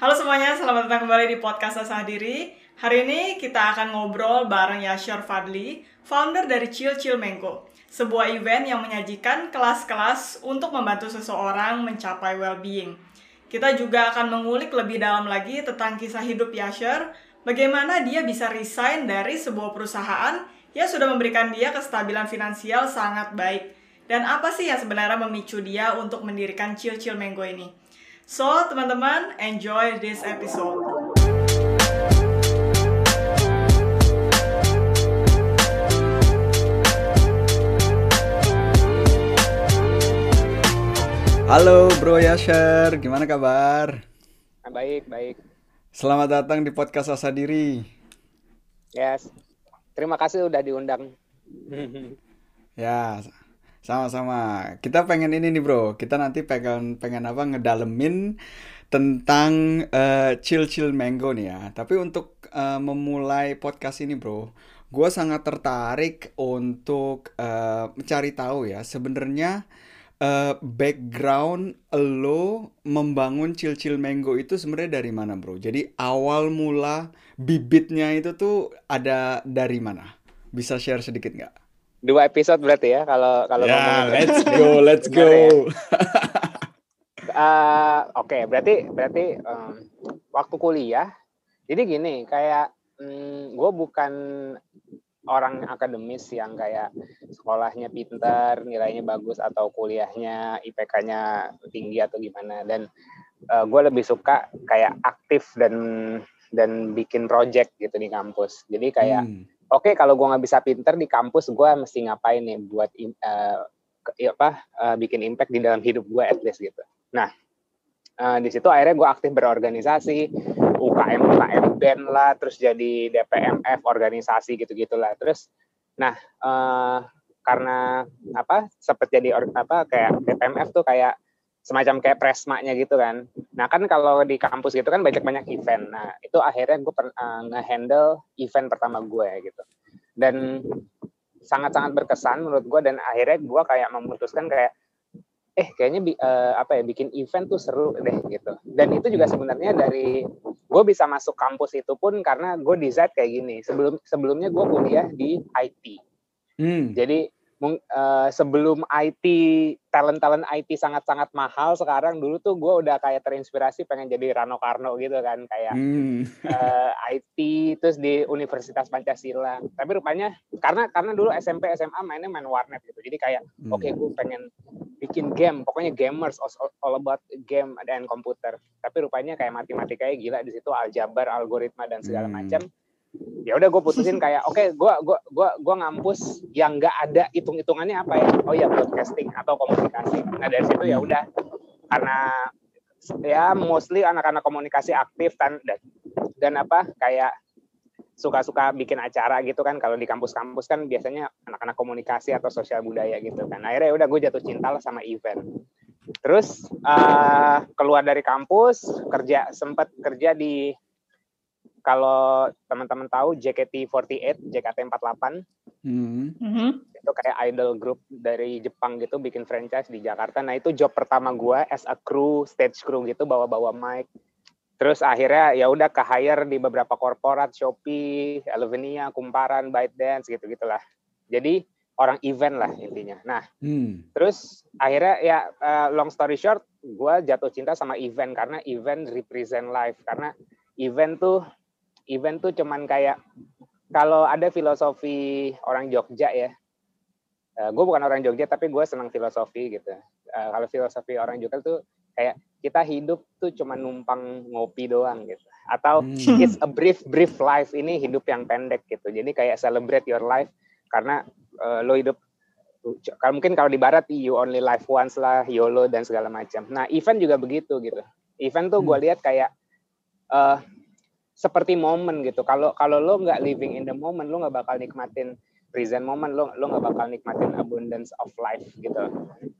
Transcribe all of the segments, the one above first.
Halo semuanya, selamat datang kembali di podcast Asah Diri. Hari ini kita akan ngobrol bareng Yashar Fadli, founder dari Chill Chill Mango, sebuah event yang menyajikan kelas-kelas untuk membantu seseorang mencapai well-being. Kita juga akan mengulik lebih dalam lagi tentang kisah hidup Yashar, bagaimana dia bisa resign dari sebuah perusahaan yang sudah memberikan dia kestabilan finansial sangat baik. Dan apa sih yang sebenarnya memicu dia untuk mendirikan Chill Chill Mango ini? So, teman-teman, enjoy this episode. Halo Bro Yasher, gimana kabar? Baik, baik. Selamat datang di podcast Asa Diri. Yes. Terima kasih udah diundang. Ya, sama-sama. Kita pengen ini nih bro. Kita nanti pengen pengen apa ngedalemin tentang uh, chill chill mango nih ya. Tapi untuk uh, memulai podcast ini bro, gue sangat tertarik untuk uh, mencari tahu ya sebenarnya uh, background lo membangun chill chill mango itu sebenarnya dari mana bro? Jadi awal mula bibitnya itu tuh ada dari mana? Bisa share sedikit nggak? Dua episode berarti ya kalau kalau Ya, ngomongin. let's go, let's Benar ya? go. Eh, Oke, berarti berarti em, waktu kuliah. Jadi gini, kayak gue bukan orang akademis yang kayak sekolahnya pintar, nilainya bagus atau kuliahnya IPK-nya tinggi atau gimana. Dan gue lebih suka kayak aktif dan dan bikin project gitu di kampus. Jadi kayak Hmm. Oke kalau gue nggak bisa pinter di kampus gue mesti ngapain nih buat ya apa eh, bikin impact di dalam hidup gue at least gitu. Nah eh, di situ akhirnya gue aktif berorganisasi UKM UKM band lah terus jadi DPMF organisasi gitu gitulah terus nah eh, karena apa sempat jadi apa kayak DPMF tuh kayak semacam kayak presmaknya gitu kan Nah kan kalau di kampus gitu kan banyak-banyak event. Nah itu akhirnya gue uh, nge-handle event pertama gue gitu. Dan sangat-sangat berkesan menurut gue dan akhirnya gue kayak memutuskan kayak eh kayaknya eh, apa ya bikin event tuh seru deh gitu. Dan itu juga sebenarnya dari gue bisa masuk kampus itu pun karena gue decide kayak gini. Sebelum sebelumnya gue kuliah di IT. Hmm. Jadi eh, sebelum IT talent-talent IT sangat-sangat mahal sekarang dulu tuh gue udah kayak terinspirasi pengen jadi Rano Karno gitu kan kayak Hmm. eh, IT terus di Universitas Pancasila. Tapi rupanya karena karena dulu SMP SMA mainnya main warnet gitu. Jadi kayak Hmm. oke gue pengen bikin game, pokoknya gamers all, all about game dan komputer. Tapi rupanya kayak matematikanya gila di situ aljabar, algoritma dan segala Hmm. macam ya udah gue putusin kayak oke gua gua gua gua ngampus yang nggak ada hitung hitungannya apa ya? Oh ya broadcasting atau komunikasi. Nah dari situ ya udah. Karena ya mostly anak-anak komunikasi aktif dan dan, dan apa kayak suka-suka bikin acara gitu kan. Kalau di kampus-kampus kan biasanya anak-anak komunikasi atau sosial budaya gitu kan. Akhirnya ya udah gue jatuh cinta lah sama event. Terus eh, keluar dari kampus kerja sempat kerja di kalau teman-teman tahu JKT48, JKT48 Hmm. Mhm. itu kayak idol group dari Jepang gitu bikin franchise di Jakarta. Nah, itu job pertama gua as a crew, stage crew gitu bawa-bawa mic. Terus akhirnya ya udah ke hire di beberapa korporat, Shopee, Elevenia, Kumparan, ByteDance gitu-gitulah. Jadi orang event lah intinya. Nah, Hmm. Terus akhirnya ya eh, long story short, gue jatuh cinta sama event karena event represent life. Karena event tuh event tuh cuman kayak kalau ada filosofi orang Jogja ya. gue bukan orang Jogja tapi gue senang filosofi gitu. Eh, kalau filosofi orang Jogja tuh kayak kita hidup tuh cuma numpang ngopi doang gitu. Atau Hmm. it's a brief brief life ini hidup yang pendek gitu. Jadi kayak celebrate your life karena eh, lo hidup kalau mungkin kalau di barat you only live once lah YOLO dan segala macam. Nah event juga begitu gitu. Event tuh gue Hmm. lihat kayak eh seperti momen gitu. Kalau kalau lo nggak living in the moment, lo nggak bakal nikmatin present moment. Lo lo nggak bakal nikmatin abundance of life gitu.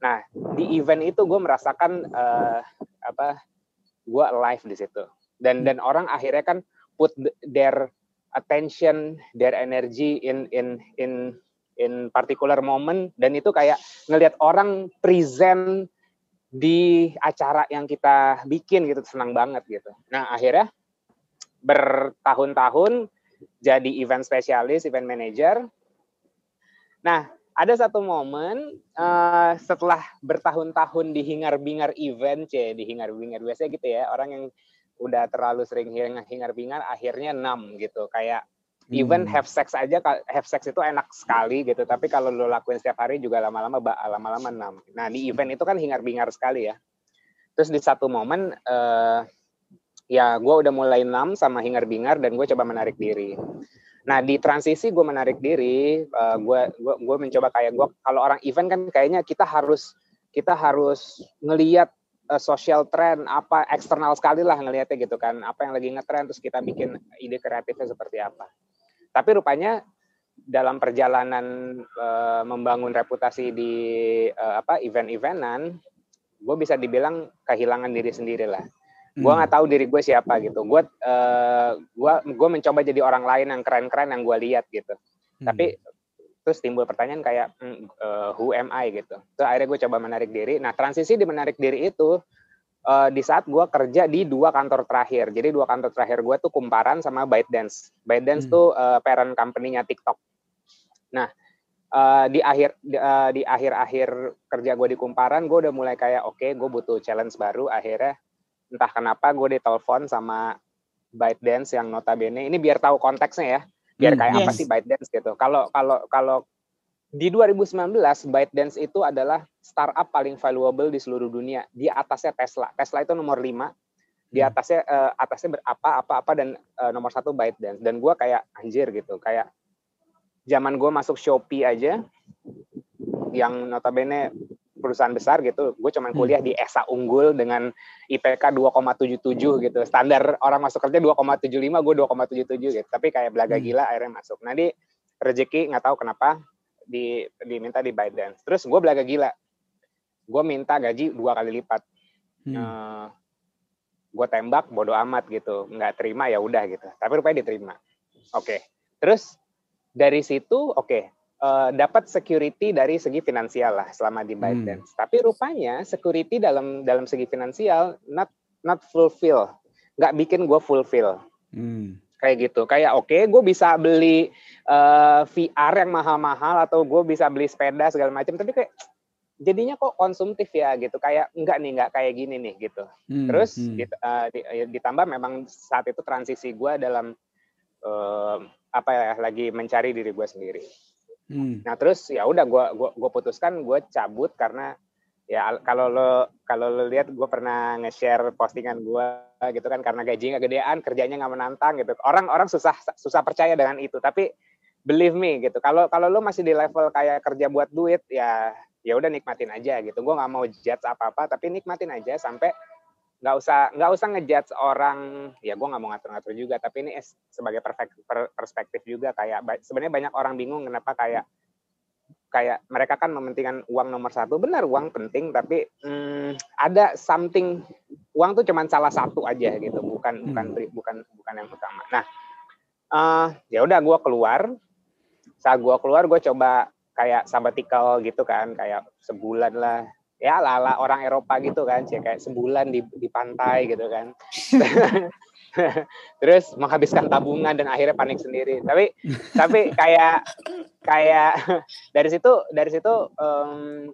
Nah di event itu gue merasakan eh, apa? Gue alive di situ. Dan dan orang akhirnya kan put the- their attention, their energy in in in in particular moment dan itu kayak ngelihat orang present di acara yang kita bikin gitu senang banget gitu. Nah akhirnya bertahun-tahun jadi event spesialis, event manager. Nah ada satu momen uh, setelah bertahun-tahun di hingar-bingar event, c di hingar-bingar biasa gitu ya orang yang udah terlalu sering hingar-bingar akhirnya enam gitu kayak hmm. even have sex aja have sex itu enak sekali gitu tapi kalau lo lakuin setiap hari juga lama-lama lama-lama enam nah di event itu kan hingar-bingar sekali ya terus di satu momen uh, ya gue udah mulai enam sama hingar-bingar dan gue coba menarik diri. Nah di transisi gue menarik diri, uh, gue gue gue mencoba kayak gue kalau orang event kan kayaknya kita harus kita harus ngeliat uh, social trend apa eksternal sekali lah ngelihatnya gitu kan. Apa yang lagi ngetrend terus kita bikin ide kreatifnya seperti apa. Tapi rupanya dalam perjalanan uh, membangun reputasi di uh, apa event-eventan, gue bisa dibilang kehilangan diri sendiri lah gue hmm. nggak tahu diri gue siapa gitu. Gue uh, gue gue mencoba jadi orang lain yang keren-keren yang gue lihat gitu. Hmm. tapi terus timbul pertanyaan kayak uh, who am I? gitu. Terus akhirnya gue coba menarik diri. Nah transisi di menarik diri itu uh, di saat gue kerja di dua kantor terakhir. Jadi dua kantor terakhir gue tuh kumparan sama ByteDance. ByteDance hmm. tuh uh, parent company-nya TikTok. Nah uh, di akhir di, uh, di akhir-akhir kerja gue di kumparan gue udah mulai kayak oke okay, gue butuh challenge baru. Akhirnya entah kenapa gue ditelepon sama ByteDance yang notabene ini biar tahu konteksnya ya biar hmm, kayak yes. apa sih ByteDance gitu. Kalau kalau kalau di 2019 ByteDance itu adalah startup paling valuable di seluruh dunia. Di atasnya Tesla. Tesla itu nomor 5 di hmm. atasnya uh, atasnya berapa apa apa dan uh, nomor satu ByteDance. Dan gue kayak anjir gitu kayak zaman gue masuk Shopee aja yang notabene perusahaan besar gitu, gue cuman hmm. kuliah di ESA unggul dengan IPK 2,77 gitu. Standar orang masuk kerja 2,75, gue 2,77 gitu. Tapi kayak belaga hmm. gila akhirnya masuk. Nah di rezeki nggak tahu kenapa di diminta di Biden. Terus gue belaga gila. Gue minta gaji dua kali lipat. Hmm. Uh, gue tembak bodoh amat gitu. Nggak terima ya udah gitu. Tapi rupanya diterima. Oke. Okay. Terus dari situ oke okay, uh, dapat security dari segi finansial lah selama di ByteDance. Hmm. Tapi rupanya security dalam dalam segi finansial not not fulfill, nggak bikin gue fulfill. Hmm. Kayak gitu, kayak oke, okay, gue bisa beli uh, eh, VR yang mahal-mahal atau gue bisa beli sepeda segala macam, tapi kayak jadinya kok konsumtif ya gitu kayak enggak nih enggak kayak gini nih gitu hmm, terus hmm. Dit, uh, ditambah memang saat itu transisi gue dalam uh, apa ya lagi mencari diri gue sendiri Hmm. Nah terus ya udah gue gua gua putuskan gue cabut karena ya kalau lo kalau lo lihat gue pernah nge-share postingan gue gitu kan karena gaji nggak gedean kerjanya nggak menantang gitu. Orang orang susah susah percaya dengan itu. Tapi believe me gitu kalau kalau lo masih di level kayak kerja buat duit ya ya udah nikmatin aja gitu. Gue nggak mau judge apa apa tapi nikmatin aja sampai nggak usah nggak usah ngejudge orang. Ya gue nggak mau ngatur-ngatur juga tapi ini sebagai perspektif juga kayak sebenarnya banyak orang bingung kenapa kayak kayak mereka kan mementingkan uang nomor satu. Benar uang penting tapi hmm, ada something uang tuh cuma salah satu aja gitu bukan bukan hmm. bukan bukan yang utama. Nah uh, ya udah gue keluar. Saat gue keluar gue coba kayak sabbatical gitu kan kayak sebulan lah ya lala orang Eropa gitu kan sih kayak sebulan di di pantai gitu kan. Terus menghabiskan tabungan dan akhirnya panik sendiri. Tapi tapi kayak kayak dari situ dari situ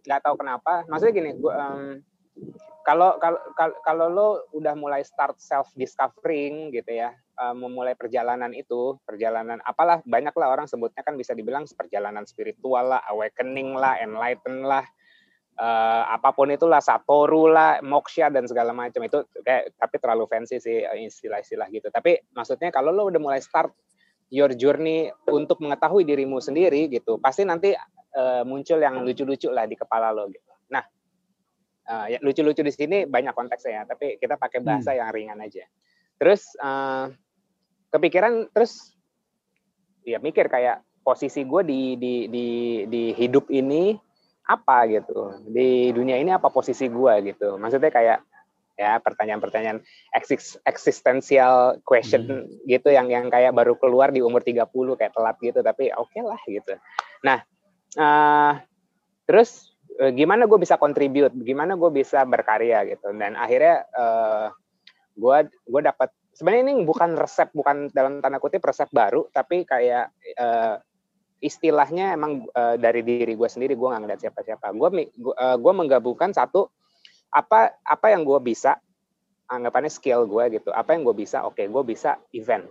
nggak um, tahu kenapa. Maksudnya gini gua um, kalau kalau kalau lo udah mulai start self discovering gitu ya um, memulai perjalanan itu perjalanan apalah banyak lah orang sebutnya kan bisa dibilang perjalanan spiritual lah awakening lah enlighten lah uh, apa pun itulah satoru lah moksha dan segala macam itu kayak tapi terlalu fancy sih eh, istilah-istilah gitu tapi maksudnya kalau lo udah mulai start your journey untuk mengetahui dirimu sendiri gitu pasti nanti uh, muncul yang lucu-lucu lah di kepala lo gitu nah uh, ya, lucu-lucu di sini banyak konteksnya ya tapi kita pakai hmm. bahasa hmm. yang ringan aja terus uh, kepikiran terus ya mikir kayak posisi gue di di di di hidup ini apa gitu di dunia ini apa posisi gue gitu maksudnya kayak ya pertanyaan-pertanyaan eksistensial question hmm. gitu yang yang kayak baru keluar di umur 30 kayak telat gitu tapi oke okay lah gitu nah uh, terus uh, gimana gue bisa contribute, gimana gue bisa berkarya gitu. Dan akhirnya uh, gue gue dapat sebenarnya ini bukan resep, bukan dalam tanda kutip resep baru, tapi kayak uh, istilahnya emang uh, dari diri gue sendiri gue nggak ngeliat siapa-siapa. Gue uh, gue menggabungkan satu apa apa yang gue bisa anggapannya skill gue gitu. Apa yang gue bisa oke okay, gue bisa event.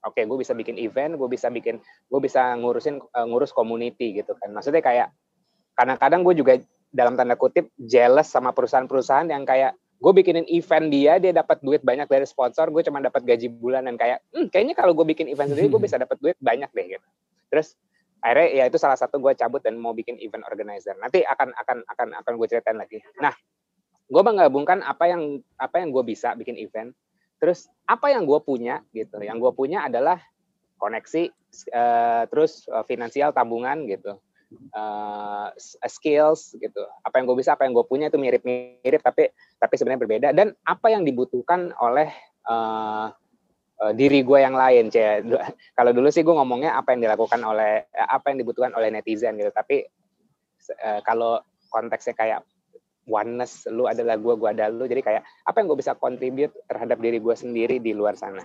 Oke okay, gue bisa bikin event gue bisa bikin gue bisa ngurusin uh, ngurus community gitu kan. Maksudnya kayak kadang-kadang gue juga dalam tanda kutip jealous sama perusahaan-perusahaan yang kayak gue bikinin event dia dia dapat duit banyak dari sponsor gue cuma dapat gaji bulanan. Kayak hmm, kayaknya kalau gue bikin event sendiri gue bisa dapat duit banyak deh gitu. Terus akhirnya ya itu salah satu gue cabut dan mau bikin event organizer. Nanti akan akan akan akan gue ceritain lagi. Nah gue menggabungkan apa yang apa yang gue bisa bikin event. Terus apa yang gue punya gitu. Yang gue punya adalah koneksi uh, terus uh, finansial tabungan gitu. Uh, skills gitu. Apa yang gue bisa apa yang gue punya itu mirip-mirip tapi tapi sebenarnya berbeda. Dan apa yang dibutuhkan oleh uh, uh, diri gue yang lain cie. Kalau dulu sih gue ngomongnya apa yang dilakukan oleh apa yang dibutuhkan oleh netizen gitu. Tapi uh, kalau konteksnya kayak oneness lu adalah gue gue ada lu jadi kayak apa yang gue bisa contribute terhadap diri gue sendiri di luar sana.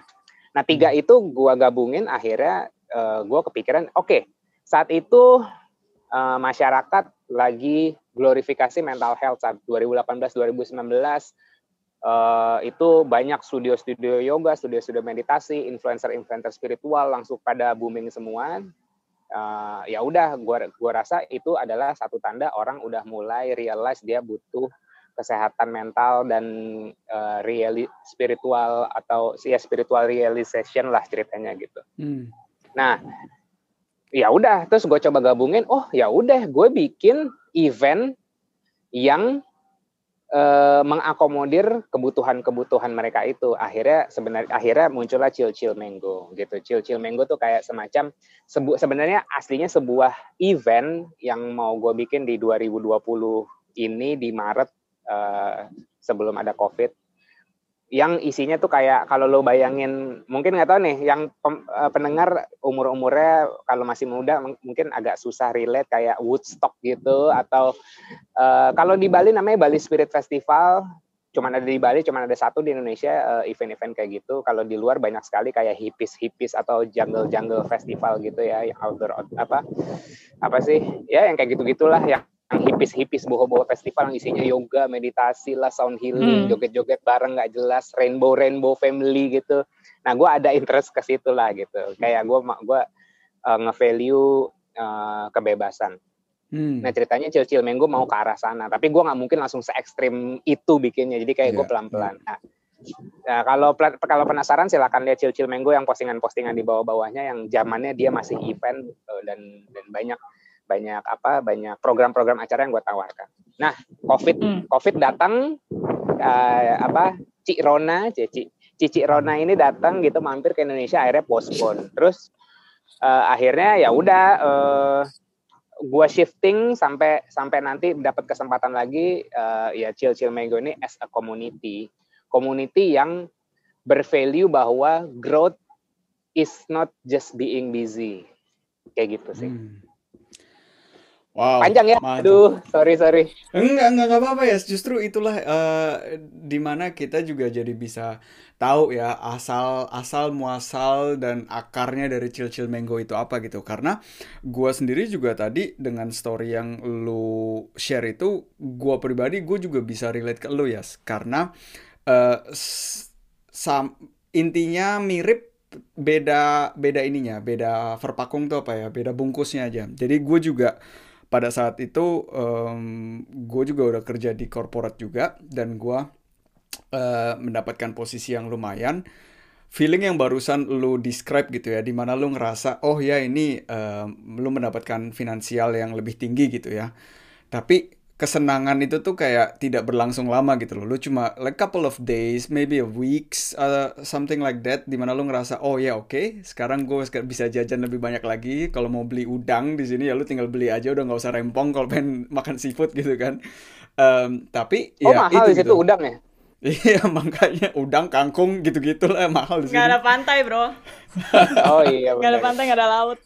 Nah tiga hmm. itu gue gabungin akhirnya uh, eh, gue kepikiran oke okay, saat itu uh, masyarakat lagi glorifikasi mental health saat 2018 2019 uh, itu banyak studio-studio yoga studio-studio meditasi influencer-influencer spiritual langsung pada booming semua uh, ya udah gua gua rasa itu adalah satu tanda orang udah mulai realize dia butuh kesehatan mental dan uh, reali spiritual atau ya spiritual realization lah ceritanya gitu. Hmm. Nah, ya udah terus gue coba gabungin, oh ya udah gue bikin event yang uh, mengakomodir kebutuhan-kebutuhan mereka itu. Akhirnya sebenarnya akhirnya muncullah Chill Chill Mango gitu. Chill Chill Mango tuh kayak semacam sebu sebenarnya aslinya sebuah event yang mau gue bikin di 2020 ini di Maret uh, sebelum ada Covid yang isinya tuh kayak kalau lo bayangin mungkin nggak tahu nih yang eh, pendengar umur umurnya kalau masih muda mungkin agak susah relate kayak Woodstock gitu atau uh, kalau di Bali namanya Bali Spirit Festival cuman ada di Bali cuman ada satu di Indonesia event event-event kayak gitu. Kalau di luar banyak sekali kayak hippies hippies atau jungle jungle festival gitu ya yang outdoor apa apa sih ya yang kayak gitu gitulah yang yang hipis-hipis boho-boho festival yang isinya yoga, meditasi lah, sound healing, hmm. joget-joget bareng nggak jelas, rainbow-rainbow family gitu. Nah, gue ada interest ke situ lah gitu. Kayak gue gue uh, nge-value uh, kebebasan. Hmm. Nah ceritanya Cil-Cil Menggo mau ke arah sana, tapi gue nggak mungkin langsung se ekstrim itu bikinnya. Jadi kayak yeah. gue pelan-pelan. Nah, Nah, kalau kalau penasaran silakan lihat Cil-Cil Menggo yang postingan-postingan di bawah-bawahnya yang zamannya dia masih event uh, dan dan banyak banyak apa banyak program-program acara yang gue tawarkan. Nah, COVID hmm. COVID datang uh, apa Cik Rona, Cici Cici Rona ini datang gitu mampir ke Indonesia akhirnya postpone. Terus uh, akhirnya ya udah uh, gua shifting sampai sampai nanti dapat kesempatan lagi uh, ya Chill Chill Mango ini as a community. Community yang bervalue bahwa growth is not just being busy. Kayak gitu sih. Hmm. Wow, panjang ya. Mantap. Aduh, sorry sorry. Enggak enggak enggak apa-apa ya. Justru itulah uh, di mana kita juga jadi bisa tahu ya asal asal muasal dan akarnya dari Chill Chill Mango itu apa gitu. Karena gua sendiri juga tadi dengan story yang lu share itu, gua pribadi gue juga bisa relate ke lu ya. Karena uh, sam intinya mirip beda beda ininya, beda verpakung tuh apa ya, beda bungkusnya aja. Jadi gue juga pada saat itu um, gue juga udah kerja di corporate juga dan gue uh, mendapatkan posisi yang lumayan. Feeling yang barusan lu describe gitu ya di mana lu ngerasa oh ya ini uh, lu mendapatkan finansial yang lebih tinggi gitu ya. Tapi kesenangan itu tuh kayak tidak berlangsung lama gitu loh. Lu cuma like couple of days, maybe a weeks, uh, something like that. Di mana lu ngerasa oh ya oke, okay, sekarang gue bisa jajan lebih banyak lagi. Kalau mau beli udang di sini ya lu tinggal beli aja, udah nggak usah rempong kalau pengen makan seafood gitu kan. Um, tapi oh, ya mahal itu gitu. udang ya. Iya makanya udang, kangkung gitu-gitu lah mahal di sini. Gak ada pantai bro. oh iya. Gak ada pantai, gak ada laut.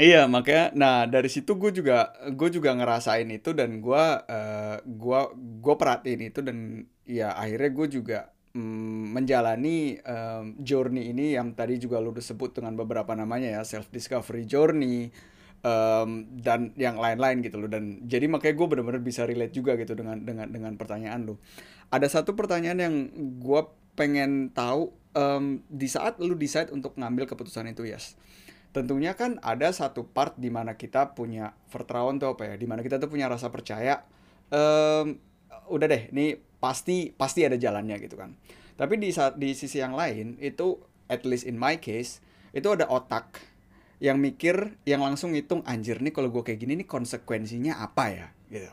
Iya makanya, nah dari situ gue juga gue juga ngerasain itu dan gue uh, gue gue perhatiin itu dan ya akhirnya gue juga mm, menjalani um, journey ini yang tadi juga lu disebut dengan beberapa namanya ya self discovery journey um, dan yang lain-lain gitu loh dan jadi makanya gue benar-benar bisa relate juga gitu dengan dengan dengan pertanyaan lu. Ada satu pertanyaan yang gue pengen tahu um, di saat lu decide untuk ngambil keputusan itu yes. Tentunya kan ada satu part di mana kita punya vertrauen tuh apa ya, di mana kita tuh punya rasa percaya. Um, udah deh, ini pasti pasti ada jalannya gitu kan. Tapi di di sisi yang lain itu at least in my case itu ada otak yang mikir yang langsung ngitung anjir nih kalau gue kayak gini nih konsekuensinya apa ya gitu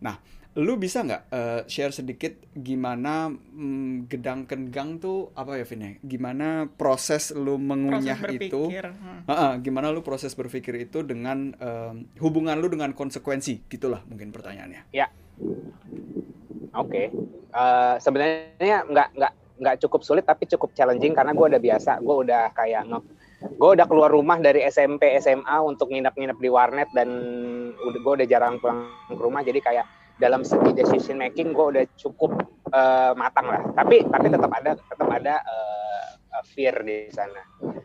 nah lu bisa nggak uh, share sedikit gimana mm, gedang kenggang tuh apa ya Vin ya? gimana proses lu mengunyah proses itu hmm. uh, uh, gimana lu proses berpikir itu dengan uh, hubungan lu dengan konsekuensi gitulah mungkin pertanyaannya ya oke okay. uh, sebenarnya nggak nggak nggak cukup sulit tapi cukup challenging karena gue udah biasa gue udah kayak nge gue udah keluar rumah dari SMP SMA untuk nginep-nginep di warnet dan udah gue udah jarang pulang ke rumah jadi kayak dalam segi decision making gue udah cukup uh, matang lah. Tapi tapi tetap ada tetap ada uh, fear di sana.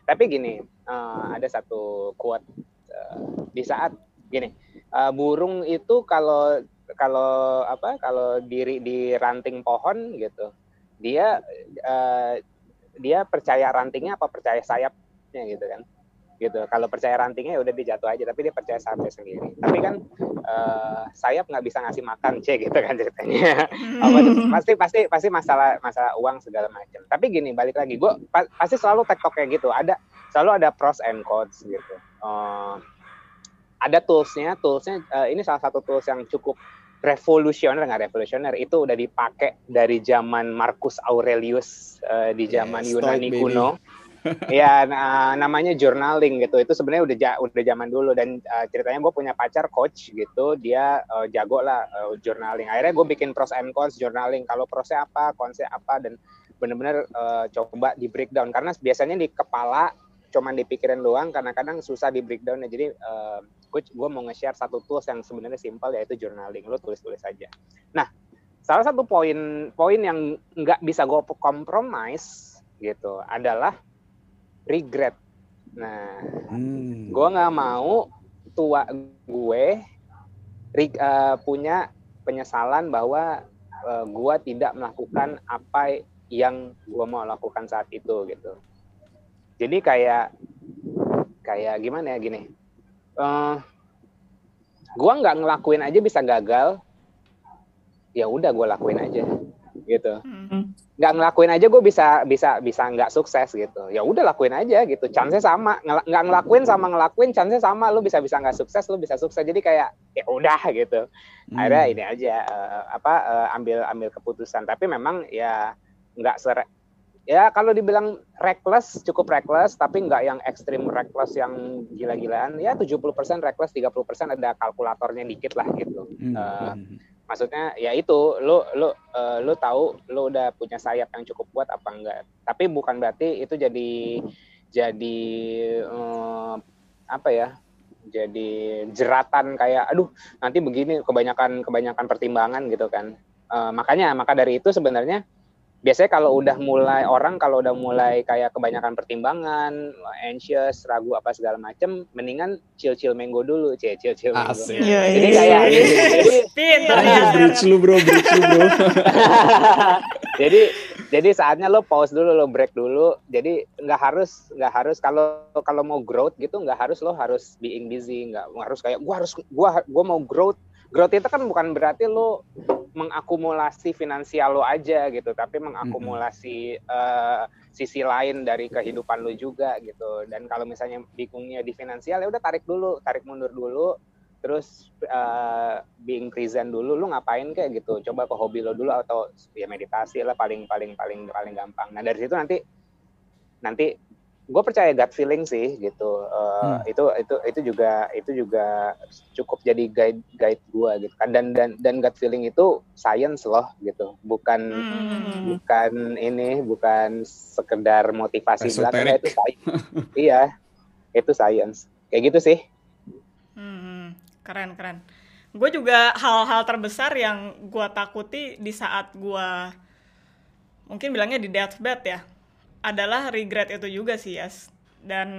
Tapi gini uh, ada satu quote uh, di saat gini uh, burung itu kalau kalau apa kalau diri di ranting pohon gitu dia uh, dia percaya rantingnya apa percaya sayap rantingnya gitu kan gitu. Kalau percaya rantingnya ya udah dia jatuh aja tapi dia percaya sayapnya sendiri. Tapi kan uh, sayap nggak bisa ngasih makan c gitu kan ceritanya. Apa pasti pasti pasti masalah masalah uang segala macam. Tapi gini balik lagi gue pa pasti selalu tektok kayak gitu. Ada selalu ada pros and cons gitu. Uh, ada toolsnya toolsnya uh, ini salah satu tools yang cukup revolusioner nggak revolusioner. Itu udah dipakai dari zaman Marcus Aurelius uh, di zaman yeah, Yunani kuno ya nah, namanya journaling gitu. Itu sebenarnya udah ja, udah zaman dulu. Dan uh, ceritanya gue punya pacar coach gitu. Dia uh, jago lah uh, journaling. Akhirnya gue bikin pros and cons journaling. Kalau prosnya apa konsep apa dan bener-bener uh, coba di breakdown. Karena biasanya di kepala cuman dipikirin doang. Kadang-kadang susah di breakdown jadi uh, gue mau nge-share satu tools yang sebenarnya simpel yaitu journaling. Lo tulis-tulis aja. Nah salah satu poin poin yang nggak bisa gue compromise gitu adalah regret. Nah, hmm. gue nggak mau tua gue uh, punya penyesalan bahwa uh, gue tidak melakukan apa yang gue mau lakukan saat itu gitu. Jadi kayak kayak gimana ya gini, uh, eh, gue nggak ngelakuin aja bisa gagal, ya udah gue lakuin aja gitu. Hmm nggak ngelakuin aja gue bisa bisa bisa nggak sukses gitu. Ya udah lakuin aja gitu. Chance sama. Nggak ngelakuin sama ngelakuin chance sama. Lu bisa bisa nggak sukses lu bisa sukses. Jadi kayak ya udah gitu. Hmm. akhirnya ini aja uh, apa uh, ambil ambil keputusan. Tapi memang ya nggak ser ya kalau dibilang reckless cukup reckless tapi nggak yang ekstrim reckless yang gila-gilaan ya 70% reckless 30% ada kalkulatornya dikit lah gitu. Hmm. uh, maksudnya ya itu lo lo uh, lo tahu lo udah punya sayap yang cukup kuat apa enggak. Tapi bukan berarti itu jadi jadi uh, apa ya jadi jeratan kayak aduh nanti begini kebanyakan kebanyakan pertimbangan gitu kan. Uh, makanya maka dari itu sebenarnya biasanya kalau udah mulai orang kalau udah mulai kayak kebanyakan pertimbangan, anxious, ragu apa segala macem, mendingan chill chill mango dulu, chill chill chill mango. Asik. Ya, jadi kayak gitu. jadi pintar ya. Bridge lu bro, bridge lu bro. jadi jadi saatnya lo pause dulu, lo break dulu. Jadi nggak harus nggak harus kalau kalau mau growth gitu nggak harus lo harus being busy, nggak harus kayak gua harus gua gua mau growth growth itu kan bukan berarti lo mengakumulasi finansial lo aja gitu, tapi mengakumulasi uh, sisi lain dari kehidupan lo juga gitu. Dan kalau misalnya bingungnya di finansial ya udah tarik dulu, tarik mundur dulu, terus uh, being present dulu, lo ngapain kayak gitu. Coba ke hobi lo dulu atau ya meditasi lah paling paling paling paling gampang. Nah dari situ nanti nanti gue percaya gut feeling sih gitu. Uh, hmm. itu itu itu juga itu juga cukup jadi guide guide gue gitu kan. Dan dan dan gut feeling itu science loh gitu. Bukan hmm. bukan ini bukan sekedar motivasi. Belaka itu science. Iya itu science. Kayak gitu sih. Keren keren. Gue juga hal-hal terbesar yang gue takuti di saat gue mungkin bilangnya di deathbed ya adalah regret itu juga sih yes dan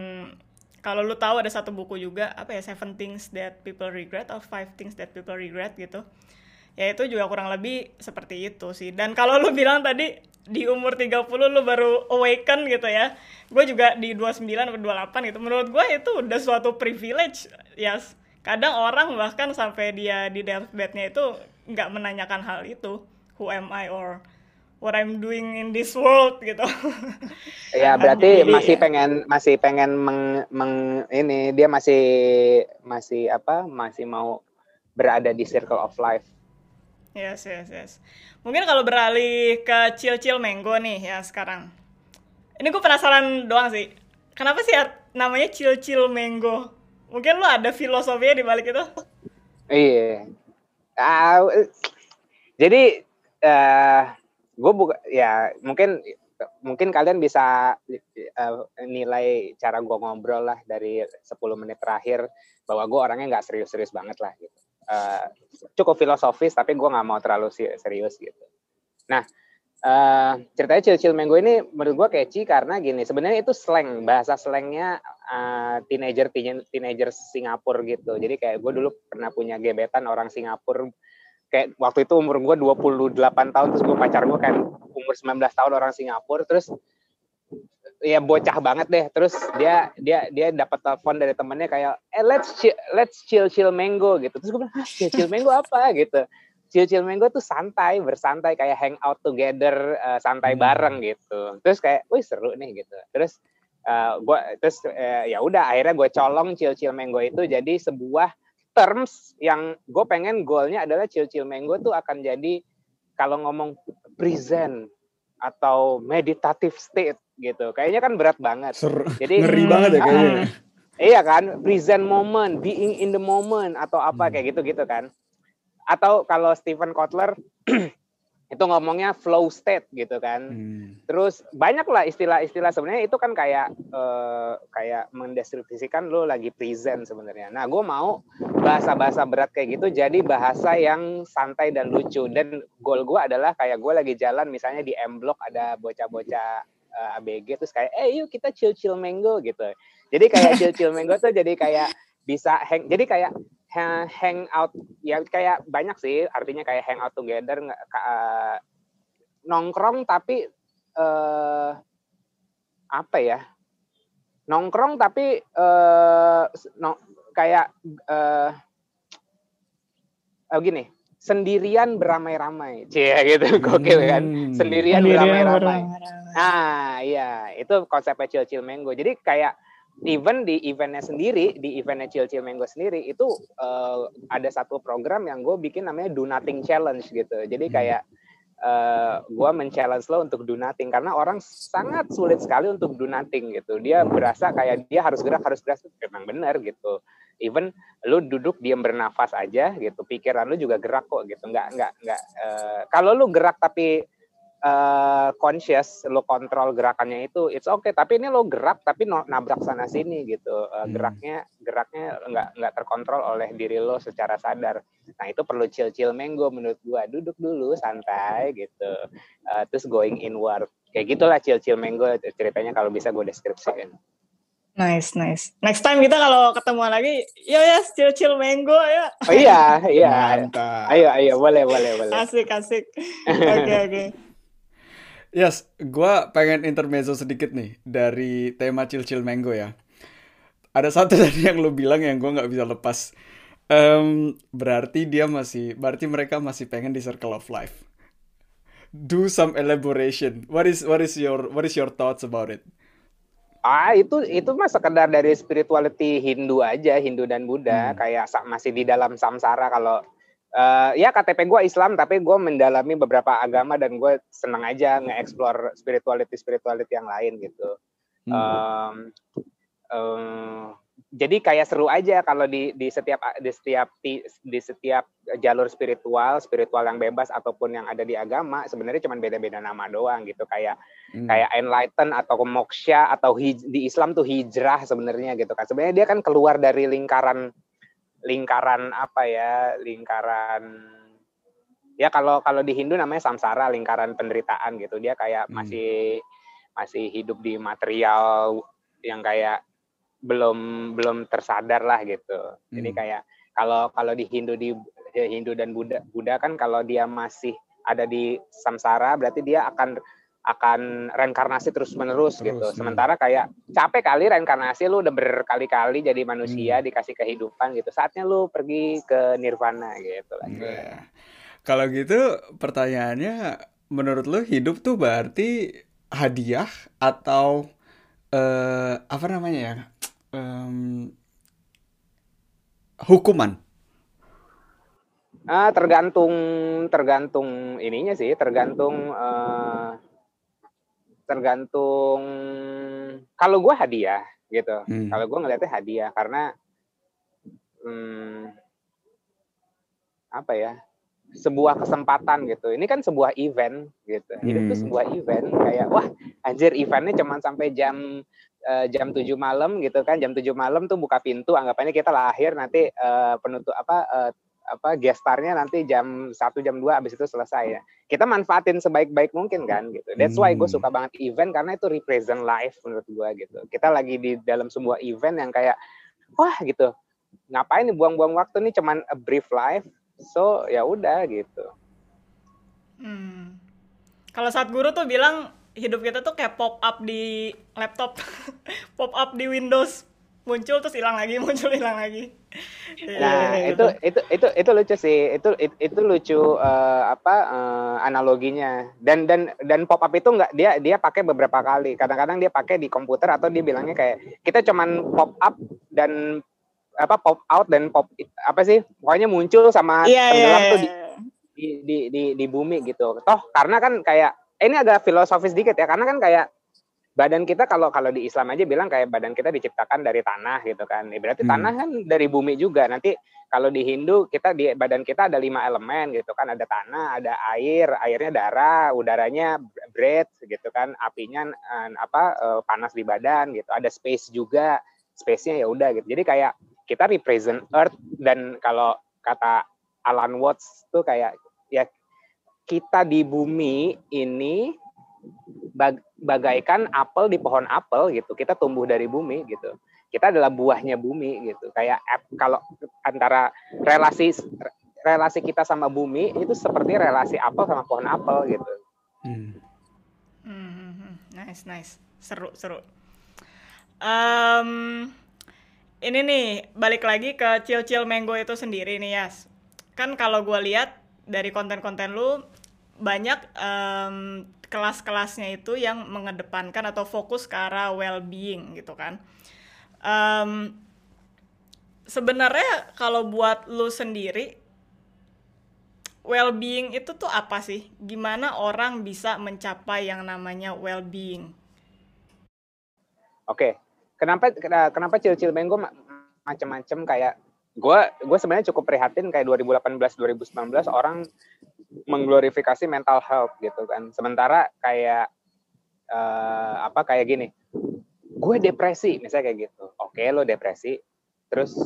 kalau lu tahu ada satu buku juga apa ya seven things that people regret or five things that people regret gitu. Ya itu juga kurang lebih seperti itu sih. Dan kalau lu bilang tadi di umur 30 lu baru awaken gitu ya. Gue juga di 29 atau 28 gitu. Menurut gue itu udah suatu privilege yes kadang orang bahkan sampai dia di deathbednya itu nggak menanyakan hal itu. Who am I or what I'm doing in this world gitu. Ya berarti Jadi, masih pengen masih pengen meng, meng ini dia masih masih apa masih mau berada di circle of life. Yes yes yes. Mungkin kalau beralih ke chill chill mango nih ya sekarang. Ini gue penasaran doang sih. Kenapa sih namanya chill chill mango? Mungkin lo ada filosofinya di balik itu? Iya. Uh, jadi uh, gue buka ya mungkin mungkin kalian bisa uh, nilai cara gue ngobrol lah dari 10 menit terakhir bahwa gue orangnya nggak serius-serius banget lah gitu. Uh, cukup filosofis tapi gue nggak mau terlalu serius gitu. Nah uh, ceritanya cil-cil minggu ini menurut gue catchy karena gini sebenarnya itu slang bahasa slangnya uh, teenager teenager Singapura gitu. Jadi kayak gue dulu pernah punya gebetan orang Singapura kayak waktu itu umur gue 28 tahun terus gue pacar gue kan umur 19 tahun orang Singapura terus ya bocah banget deh. Terus dia dia dia dapat telepon dari temennya kayak eh let's chill, let's chill chill mango gitu. Terus gue bilang chill chill mango apa? gitu. Chill chill mango tuh santai bersantai kayak hang out together uh, santai hmm. bareng gitu. Terus kayak wih seru nih gitu. Terus uh, eh, gue terus uh, ya udah akhirnya gue colong chill chill mango itu jadi sebuah terms yang gue pengen goalnya adalah chill mango tuh akan jadi kalau ngomong present atau meditative state gitu. Kayaknya kan berat banget. Ser jadi ngeri banget ya kayaknya. uh, iya kan? Present moment being in the moment atau apa hmm. kayak gitu gitu kan. Atau kalau Stephen Kotler itu ngomongnya flow state gitu kan. Hmm. Terus banyak lah istilah-istilah sebenarnya itu kan kayak uh, kayak mendeskripsikan lo lagi present sebenarnya. Nah, gue mau bahasa-bahasa berat kayak gitu jadi bahasa yang santai dan lucu. Dan goal gue adalah kayak gue lagi jalan misalnya di M Block ada bocah-bocah uh, eh, ABG terus kayak eh yuk kita chill-chill mango gitu. Jadi kayak chill-chill mango tuh jadi kayak bisa hang jadi kayak hang out ya kayak banyak sih artinya kayak hang out together uh, nongkrong tapi uh, apa ya nongkrong tapi uh, no, kayak uh, uh, gini sendirian beramai-ramai. Cie gitu gokil kan? Hmm. sendirian, beramai-ramai. nah iya itu konsepnya chill chill mango. Jadi kayak even di eventnya sendiri, di eventnya Chill Chill Mango sendiri itu uh, ada satu program yang gue bikin namanya Do Nothing Challenge gitu. Jadi hmm. kayak uh, gue men-challenge lo untuk do nothing karena orang sangat sulit sekali untuk do nothing gitu. Dia berasa kayak dia harus gerak harus gerak memang benar gitu. Even lu duduk diam bernafas aja gitu, pikiran lu juga gerak kok gitu. Nggak nggak nggak. Uh, kalau lu gerak tapi uh, conscious lo kontrol gerakannya itu it's okay tapi ini lo gerak tapi no, nabrak sana sini gitu uh, hmm. geraknya geraknya nggak nggak terkontrol oleh diri lo secara sadar nah itu perlu chill chill menggo menurut gua duduk dulu santai gitu uh, terus going inward kayak gitulah chill chill menggo ceritanya kalau bisa gue deskripsikan Nice, nice. Next time kita kalau ketemu lagi, yo ya, chill chill mango ya. Oh iya, iya. Mantap. Ayo, ayo, boleh, boleh, boleh. Asik, asik. Oke, okay, oke. Okay. Yes, gue pengen intermezzo sedikit nih dari tema Chill Mango ya. Ada satu tadi yang lo bilang yang gue nggak bisa lepas. Um, berarti dia masih, berarti mereka masih pengen di circle of life. Do some elaboration. What is what is your what is your thoughts about it? Ah itu itu mah sekedar dari spirituality Hindu aja Hindu dan Buddha hmm. kayak masih di dalam samsara kalau uh, ya KTP gue Islam tapi gue mendalami beberapa agama dan gue seneng aja nge-explore spirituality spirituality yang lain gitu. Hmm. Um, um, jadi kayak seru aja kalau di di setiap di setiap di, di setiap jalur spiritual spiritual yang bebas ataupun yang ada di agama sebenarnya cuma beda-beda nama doang gitu kayak hmm. kayak enlighten atau moksha atau hij, di Islam tuh hijrah sebenarnya gitu kan sebenarnya dia kan keluar dari lingkaran lingkaran apa ya lingkaran ya kalau kalau di Hindu namanya samsara lingkaran penderitaan gitu dia kayak hmm. masih masih hidup di material yang kayak belum belum tersadar lah gitu hmm. jadi kayak kalau kalau di Hindu di Hindu dan Buddha Buddha kan kalau dia masih ada di samsara berarti dia akan akan reinkarnasi terus menerus gitu. Hmm. Sementara kayak capek kali reinkarnasi lu udah berkali-kali jadi manusia hmm. dikasih kehidupan gitu. Saatnya lu pergi ke nirvana gitu lah. Yeah. Kalau gitu pertanyaannya menurut lu hidup tuh berarti hadiah atau uh, apa namanya ya? Um, hukuman? Ah, tergantung tergantung ininya sih, tergantung uh, tergantung kalau gue hadiah gitu. Hmm. Kalau gue ngeliatnya hadiah karena hmm, apa ya? sebuah kesempatan gitu. Ini kan sebuah event gitu. Hmm. Itu sebuah event kayak wah anjir eventnya cuma sampai jam uh, jam 7 malam gitu kan. Jam 7 malam tuh buka pintu anggapannya kita lahir nanti uh, penutup apa uh, apa gestarnya nanti jam 1 jam 2 abis itu selesai ya. Kita manfaatin sebaik-baik mungkin kan gitu. That's why gue hmm. suka banget event karena itu represent life menurut gue gitu. Kita lagi di dalam sebuah event yang kayak wah gitu. Ngapain nih buang-buang waktu nih cuman a brief life so ya udah gitu hmm. kalau saat guru tuh bilang hidup kita tuh kayak pop up di laptop pop up di Windows muncul terus hilang lagi muncul hilang lagi nah yeah, itu, itu itu itu lucu sih. Itu itu, itu lucu uh, apa uh, analoginya. Dan dan dan pop up itu enggak dia dia pakai beberapa kali. Kadang-kadang dia pakai di komputer atau dia bilangnya kayak kita cuman pop up dan apa pop out dan pop apa sih pokoknya muncul sama yeah, tenggelam yeah, tuh di, iya. di, di di di bumi gitu. Toh karena kan kayak eh, ini agak filosofis dikit ya. Karena kan kayak badan kita kalau kalau di Islam aja bilang kayak badan kita diciptakan dari tanah gitu kan. Ya, berarti hmm. tanah kan dari bumi juga. Nanti kalau di Hindu kita di badan kita ada lima elemen gitu kan. Ada tanah ada air airnya darah udaranya breath gitu kan. Apinya eh, apa eh, panas di badan gitu. Ada space juga space-nya ya udah gitu. Jadi kayak kita represent Earth dan kalau kata Alan Watts tuh kayak ya kita di bumi ini bag, bagaikan apel di pohon apel gitu. Kita tumbuh dari bumi gitu. Kita adalah buahnya bumi gitu. Kayak kalau antara relasi relasi kita sama bumi itu seperti relasi apel sama pohon apel gitu. Hmm. Hmm, nice, nice, seru, seru. Um, ini nih balik lagi ke Chill Chill Mango itu sendiri nih Yas. Kan kalau gue lihat dari konten-konten lu banyak um, kelas-kelasnya itu yang mengedepankan atau fokus ke arah well-being gitu kan. Um, Sebenarnya kalau buat lu sendiri well-being itu tuh apa sih? Gimana orang bisa mencapai yang namanya well-being? Oke, kenapa kenapa cil-cil mango macam-macam kayak gue gue sebenarnya cukup prihatin kayak 2018 2019 orang mengglorifikasi mental health gitu kan. Sementara kayak uh, apa kayak gini. Gue depresi misalnya kayak gitu. Oke lo depresi terus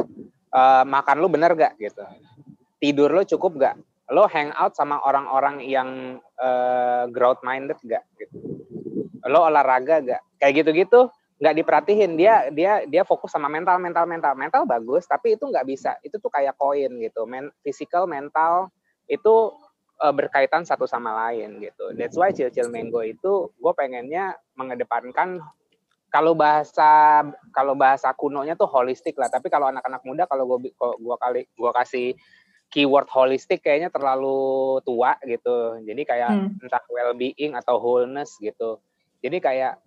uh, makan lo bener gak gitu? Tidur lo cukup gak? Lo hangout sama orang-orang yang uh, growth minded gak gitu? Lo olahraga gak? Kayak gitu-gitu nggak diperhatiin. Dia dia dia fokus sama mental mental mental. Mental bagus tapi itu nggak bisa. Itu tuh kayak koin gitu. Men physical mental itu uh, berkaitan satu sama lain gitu. That's why cil cil mango itu gue pengennya mengedepankan kalau bahasa kalau bahasa kunonya tuh holistik lah. Tapi kalau anak-anak muda kalau gue gua kali gua kasih keyword holistik kayaknya terlalu tua gitu. Jadi kayak hmm. entah well being atau wholeness gitu. Jadi kayak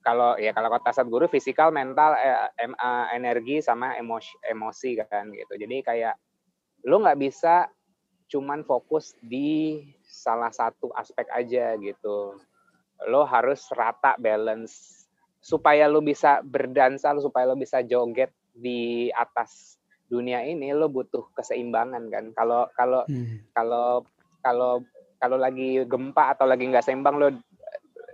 kalau ya kalau kata saat guru fisikal mental eh, em, uh, energi sama emosi emosi kan gitu. Jadi kayak lu nggak bisa cuman fokus di salah satu aspek aja gitu. Lo harus rata balance. Supaya lo bisa berdansa supaya lo bisa joget di atas dunia ini lo butuh keseimbangan kan. Kalau kalau hmm. kalau kalau kalau lagi gempa atau lagi nggak seimbang lo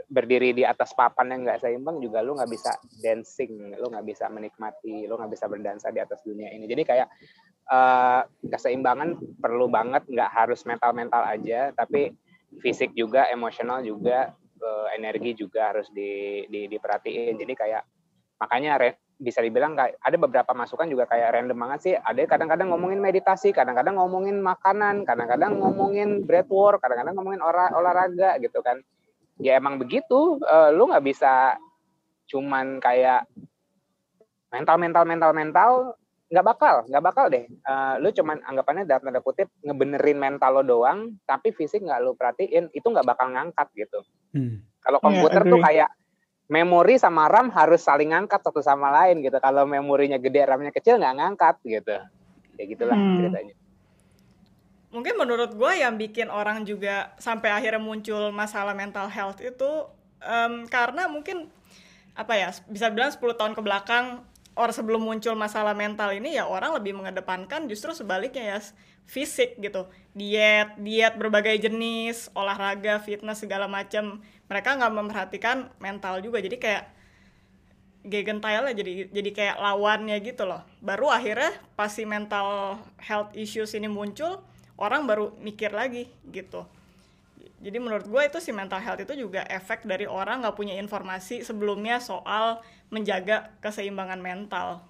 berdiri di atas papan yang nggak seimbang juga lu nggak bisa dancing, lu nggak bisa menikmati, lu nggak bisa berdansa di atas dunia ini. Jadi kayak uh, keseimbangan perlu banget nggak harus mental-mental aja tapi fisik juga emosional juga uh, energi juga harus di, di diperhatiin. Jadi kayak makanya re, bisa dibilang kayak ada beberapa masukan juga kayak random banget sih. Ada kadang-kadang ngomongin meditasi kadang-kadang ngomongin makanan kadang-kadang ngomongin breathwork kadang-kadang ngomongin olah, olahraga gitu kan ya emang begitu. Uh, lu nggak bisa cuman kayak mental mental mental mental nggak bakal nggak bakal deh. Uh, lu cuman anggapannya dalam tanda kutip ngebenerin mental lo doang tapi fisik nggak lu perhatiin itu nggak bakal ngangkat gitu. Hmm. kalau iya, komputer yeah, tuh kayak memori sama RAM harus saling ngangkat satu sama lain gitu. Kalau memorinya gede RAM-nya kecil nggak ngangkat gitu. Ya gitulah hmm. ceritanya mungkin menurut gue yang bikin orang juga sampai akhirnya muncul masalah mental health itu um, karena mungkin apa ya bisa bilang 10 tahun ke belakang orang sebelum muncul masalah mental ini ya orang lebih mengedepankan justru sebaliknya ya fisik gitu. Diet diet berbagai jenis olahraga fitness segala macam mereka nggak memperhatikan mental juga jadi kayak gegentail lah jadi jadi kayak lawannya gitu loh. Baru akhirnya pasti mental health issues ini muncul orang baru mikir lagi gitu. Jadi menurut gue itu si mental health itu juga efek dari orang nggak punya informasi sebelumnya soal menjaga keseimbangan mental.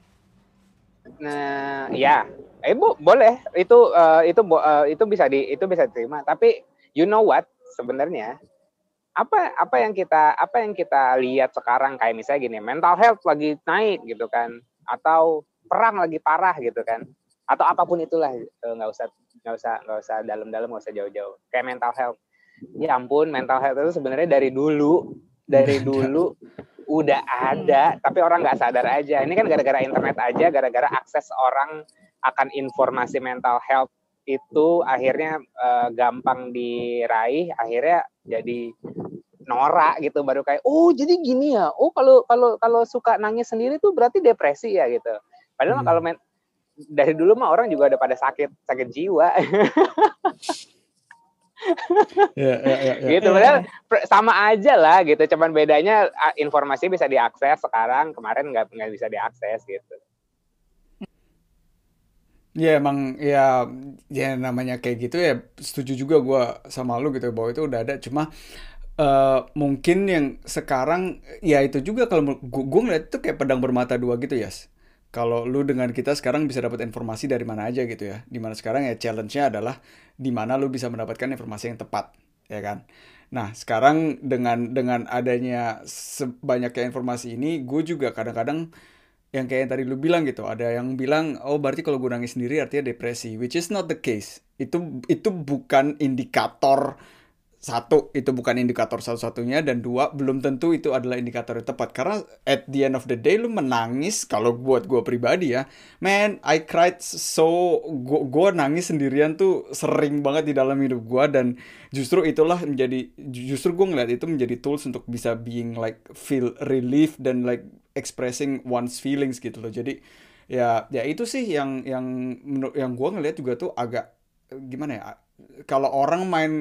Nah, ya, eh boleh. Itu uh, itu uh, itu bisa di itu bisa diterima. Tapi you know what sebenarnya apa apa yang kita apa yang kita lihat sekarang kayak misalnya gini mental health lagi naik gitu kan. Atau perang lagi parah gitu kan atau apa pun itulah eh, nggak usah nggak usah nggak usah dalam-dalam nggak usah jauh-jauh. Kayak mental health. Ya ampun mental health itu sebenarnya dari dulu dari dulu udah ada tapi orang nggak sadar aja. Ini kan gara-gara internet aja gara-gara akses orang akan informasi mental health itu akhirnya uh, gampang diraih akhirnya jadi norak gitu baru kayak oh jadi gini ya? Oh kalau kalau kalau suka nangis sendiri tuh berarti depresi ya gitu. Padahal hmm. kalau dari dulu mah orang juga udah pada sakit sakit jiwa. Ya, ya, ya, ya. gitu padahal sama aja lah gitu. Cuman bedanya informasi bisa diakses sekarang. Kemarin nggak nggak bisa diakses gitu. Ya emang ya ya namanya kayak gitu ya setuju juga gue sama lu gitu bahwa itu udah ada. Cuma uh, mungkin yang sekarang ya itu juga kalau gue ngeliat itu kayak pedang bermata dua gitu ya. Yes kalau lu dengan kita sekarang bisa dapat informasi dari mana aja gitu ya. Di mana sekarang ya challenge-nya adalah di mana lu bisa mendapatkan informasi yang tepat, ya kan? Nah, sekarang dengan dengan adanya sebanyaknya informasi ini, gue juga kadang-kadang yang kayak yang tadi lu bilang gitu, ada yang bilang, oh berarti kalau gue nangis sendiri artinya depresi, which is not the case. Itu itu bukan indikator satu itu bukan indikator satu-satunya dan dua belum tentu itu adalah indikator yang tepat. Karena at the end of the day lu menangis kalau buat gue pribadi ya man I cried so gue nangis sendirian tuh sering banget di dalam hidup gue dan justru itulah menjadi justru gue ngeliat itu menjadi tools untuk bisa being like feel relief dan like expressing one's feelings gitu loh. Jadi ya ya itu sih yang yang yang gue ngeliat juga tuh agak gimana ya kalau orang main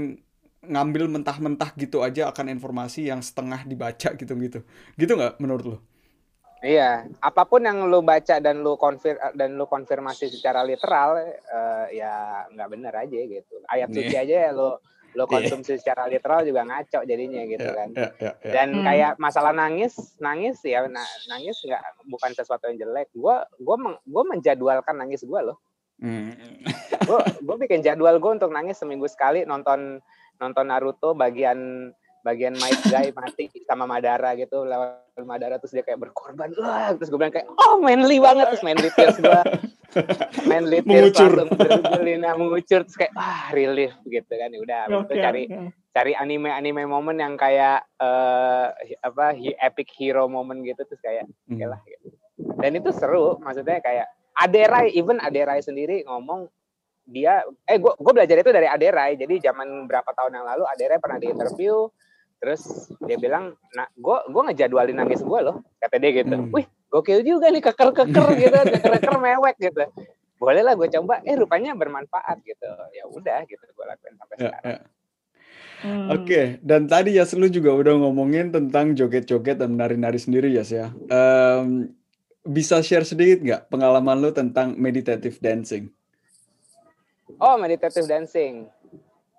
ngambil mentah-mentah gitu aja akan informasi yang setengah dibaca gitu-gitu. Gitu nggak menurut lo? Iya, apa pun yang lo baca dan lo konfir dan lo konfirmasi secara literal, uh, ya nggak benar aja gitu. Ayat yeah. suci aja ya lo lo iya. konsumsi yeah. secara literal juga ngaco jadinya gitu yeah, kan. Yeah, yeah, yeah. Dan hmm. kayak masalah nangis, nangis ya nangis nggak bukan sesuatu yang jelek. Gua gua meng, gua menjadwalkan nangis gua loh. Hmm. gue gue bikin jadwal gue untuk nangis seminggu sekali nonton nonton Naruto bagian bagian Might Guy mati sama Madara gitu lewat Madara terus dia kayak berkorban lah terus gue bilang kayak oh manly banget terus manly tears gue manly tears mengucur. langsung mengucur terus kayak ah relief gitu kan ya udah okay, itu cari okay. cari anime anime momen yang kayak uh, apa epic hero moment gitu terus kayak hmm. lah gitu. dan itu seru maksudnya kayak Aderai even Aderai sendiri ngomong dia eh gue gue belajar itu dari Aderai jadi zaman berapa tahun yang lalu Aderai pernah di interview terus dia bilang nah gue gue ngejadwalin nangis gue loh kata dia gitu hmm. wih gokil juga nih keker keker gitu keker keker mewek gitu boleh lah gue coba eh rupanya bermanfaat gitu ya udah gitu gue lakuin sampai ya, sekarang ya. Hmm. Oke, okay. dan tadi ya lu juga udah ngomongin tentang joget-joget dan nari-nari sendiri ya, ya. Um, bisa share sedikit nggak pengalaman lu tentang meditative dancing? Oh, meditative dancing.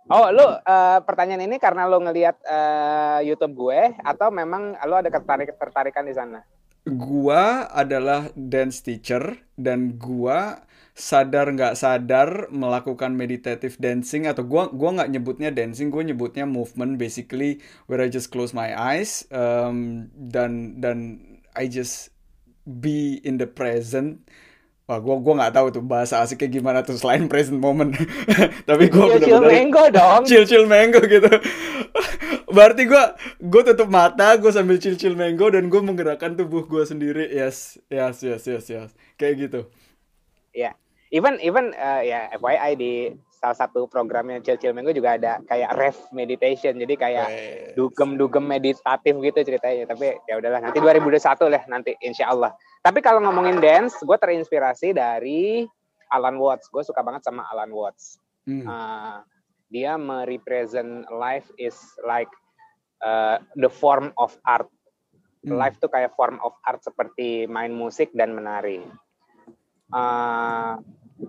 Oh, lu uh, pertanyaan ini karena lu ngelihat uh, YouTube gue atau memang lu ada tertarik tertarikan di sana? Gua adalah dance teacher dan gua sadar nggak sadar melakukan meditative dancing atau gua gua nggak nyebutnya dancing, gua nyebutnya movement basically where I just close my eyes um, dan dan I just be in the present Wah, gua gua nggak tahu tuh bahasa asik kayak gimana tuh selain present moment. Tapi gua chill, chill mango dong. Chill chill mango gitu. Berarti gua gua tutup mata, gua sambil chill chill mango dan gua menggerakkan tubuh gua sendiri. Yes, yes, yes, yes, yes. Kayak gitu. Ya. Yeah. Even even uh, ya yeah, FYI di salah satu programnya Chill Chill Mango juga ada kayak ref meditation. Jadi kayak dugem-dugem meditatif gitu ceritanya. Tapi ya udahlah nanti 2021 lah nanti insya Allah tapi kalau ngomongin dance gue terinspirasi dari Alan Watts. Gue suka banget sama Alan Watts. Hmm. uh, dia merepresent life is like uh, the form of art. Hmm. life tuh kayak form of art seperti main musik dan menari. Uh,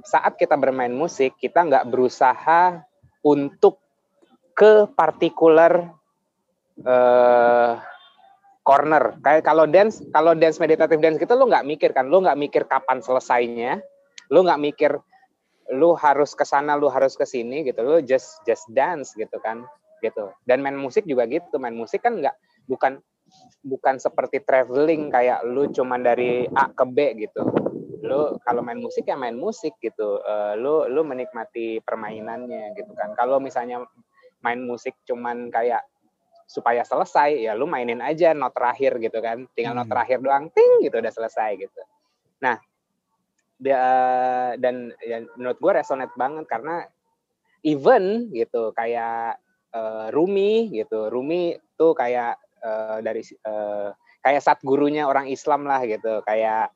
saat kita bermain musik kita nggak berusaha untuk ke partikular uh, corner. Kayak kalau dance kalau dance meditatif dance gitu lo nggak mikir kan? Lo nggak mikir kapan selesainya. Lo nggak mikir lo harus ke sana lo harus ke sini gitu. Lo just just dance gitu kan gitu. Dan main musik juga gitu. Main musik kan nggak bukan bukan seperti traveling kayak lu cuman dari A ke B gitu lu kalau main musik ya main musik gitu. Uh, lu lu menikmati permainannya gitu kan. Kalau misalnya main musik cuman kayak supaya selesai ya lu mainin aja not terakhir gitu kan. Tinggal hmm. not terakhir doang ting gitu udah selesai gitu. Nah dia, dan ya, menurut gue resonate banget karena even gitu kayak uh, Rumi gitu. Rumi tuh kayak uh, dari uh, kayak saat gurunya orang Islam lah gitu. Kayak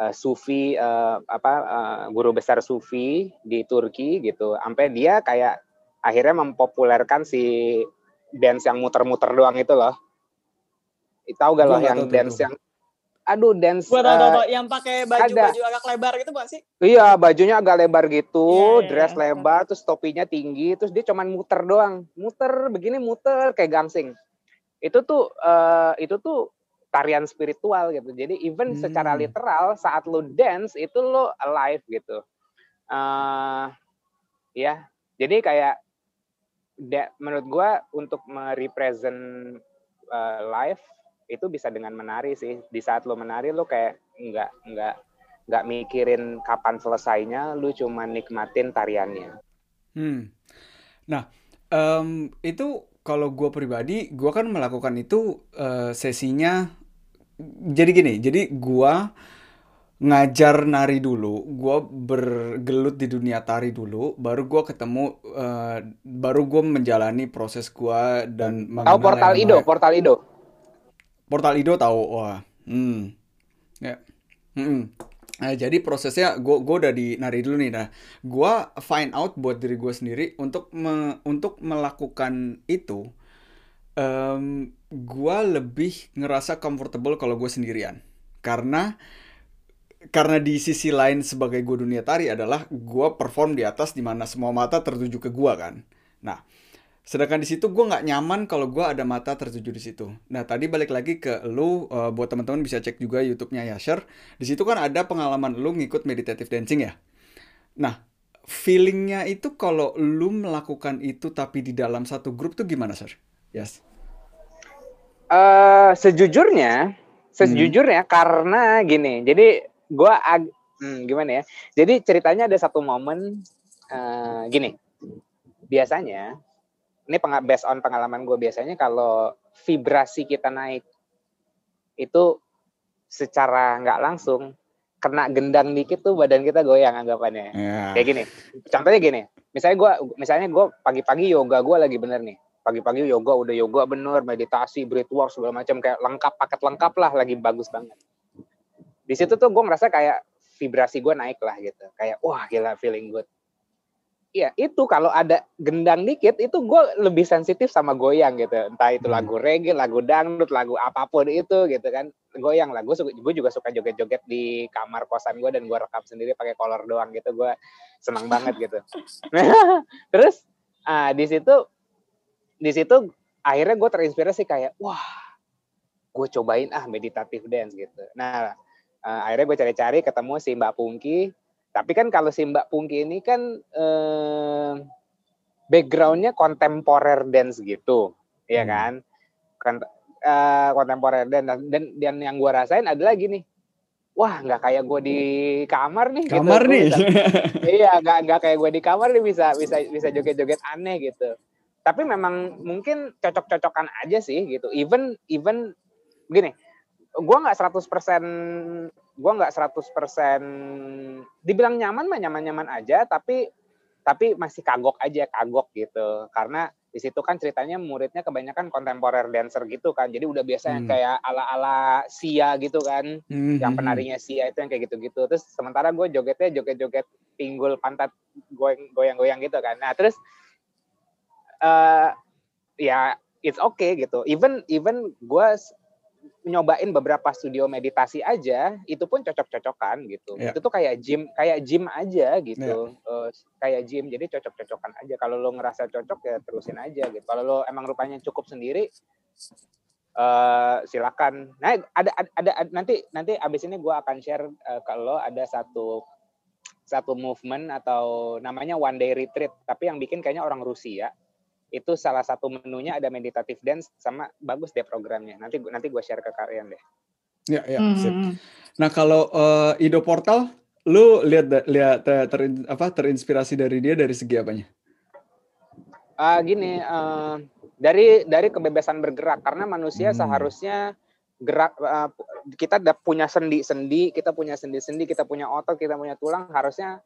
uh, sufi uh, apa uh, guru besar sufi di Turki gitu sampai dia kayak akhirnya mempopulerkan si dance yang muter-muter doang itu loh tahu gak loh yang dance yang aduh dance gua tau, tau, tau. yang pakai baju ada. baju agak lebar gitu bukan sih iya bajunya agak lebar gitu yeah, iya, dress yeah. lebar terus topinya tinggi terus dia cuman muter doang muter begini muter kayak gangsing itu tuh uh, itu tuh tarian spiritual gitu. Jadi even hmm. secara literal saat lo dance itu lo alive gitu. Uh, ya, jadi kayak de, menurut gue untuk merepresent uh, life itu bisa dengan menari sih. Di saat lo menari lo kayak nggak nggak nggak mikirin kapan selesainya, lo cuma nikmatin tariannya. Hmm. Nah, um, itu kalau gue pribadi, gue kan melakukan itu uh, sesinya jadi gini, jadi gua ngajar nari dulu, gua bergelut di dunia tari dulu, baru gua ketemu, uh, baru gua menjalani proses gua dan Tahu Portal Ido, Portal Ido. Portal Ido tahu, wah, hmm, ya, hmm. Nah, jadi prosesnya gue gue udah di nari dulu nih. Nah, gue find out buat diri gue sendiri untuk me, untuk melakukan itu um, gue lebih ngerasa comfortable kalau gue sendirian karena karena di sisi lain sebagai gue dunia tari adalah gue perform di atas di mana semua mata tertuju ke gue kan nah sedangkan di situ gue nggak nyaman kalau gue ada mata tertuju di situ. Nah tadi balik lagi ke lu uh, buat teman-teman bisa cek juga YouTube-nya Yasher. Di situ kan ada pengalaman lu ngikut meditative dancing ya. Nah feelingnya itu kalau lu melakukan itu tapi di dalam satu grup tuh gimana sir? Yes. Uh, sejujurnya, sejujurnya hmm. karena gini. Jadi gue ag hmm, gimana ya? Jadi ceritanya ada satu momen uh, gini. Biasanya, ini peng based on pengalaman gue biasanya kalau vibrasi kita naik itu secara nggak langsung kena gendang dikit tuh badan kita goyang anggapannya. Yeah. Kayak gini. Contohnya gini. Misalnya gue, misalnya gue pagi-pagi yoga gue lagi bener nih pagi-pagi yoga udah yoga bener meditasi breathwork segala macam kayak lengkap paket lengkap lah lagi bagus banget. Di situ tuh gue ngerasa kayak vibrasi gue naik lah gitu. Kayak wah gila feeling good. Ya itu kalau ada gendang dikit itu gue lebih sensitif sama goyang gitu. Entah itu Hmm. lagu reggae lagu dangdut lagu apa pun itu gitu kan goyang lah. Gue gue juga suka joget-joget di kamar kosan gue dan gue rekam sendiri pakai kolor doang gitu. Gue senang banget gitu. Terus ah, di situ di situ akhirnya gue terinspirasi kayak wah gue cobain ah meditative dance gitu nah ah, akhirnya gue cari-cari ketemu si Mbak Pungki tapi kan kalau si Mbak Pungki ini kan eh, backgroundnya kontemporer dance gitu, ya Hmm. kan? Kon- eh, kontemporer dance dan, dan dan yang gue rasain adalah gini, wah nggak kayak gue di kamar nih. Kamar gitu. Nih. bisa- iya, nggak nggak kayak gue di kamar nih bisa bisa bisa joget-joget aneh gitu. Tapi memang mungkin cocok-cocokan aja sih gitu. Even even gini, gue nggak 100% gue nggak 100% dibilang nyaman mah nyaman-nyaman aja tapi tapi masih kagok aja kagok gitu. Karena di situ kan ceritanya muridnya kebanyakan kontemporer dancer gitu kan. Jadi udah biasa yang Hmm. kayak ala-ala Sia gitu kan. Hmm, yang hmm, penarinya Sia itu yang kayak gitu-gitu. Terus sementara gue jogetnya joget-joget pinggul pantat goyang- goyang-goyang gitu kan. Nah terus eh ya it's okay gitu. Even even gue nyobain beberapa studio meditasi aja itu pun cocok-cocokan gitu. Iya. itu tuh kayak gym kayak gym aja gitu. Eh, kayak gym jadi cocok-cocokan aja. Kalau lo ngerasa cocok ya terusin aja gitu. Kalau lo emang rupanya cukup sendiri eh silakan. Nah ada ada, ada- nanti nanti abis ini gue akan share eh, kalau ada satu satu movement atau namanya one day retreat. Tapi yang bikin kayaknya orang Rusia itu salah satu menunya ada meditative dance sama bagus deh programnya nanti nanti gue share ke kalian deh Ya, ya, Hmm. sip. Nah, kalau eh, Ido Portal, lu lihat lihat eh, terin- apa terinspirasi dari dia dari segi apanya? Ah gini eh, dari dari kebebasan bergerak karena manusia Hmm. seharusnya gerak eh, kita ada punya sendi-sendi kita punya sendi-sendi kita punya otot kita punya tulang harusnya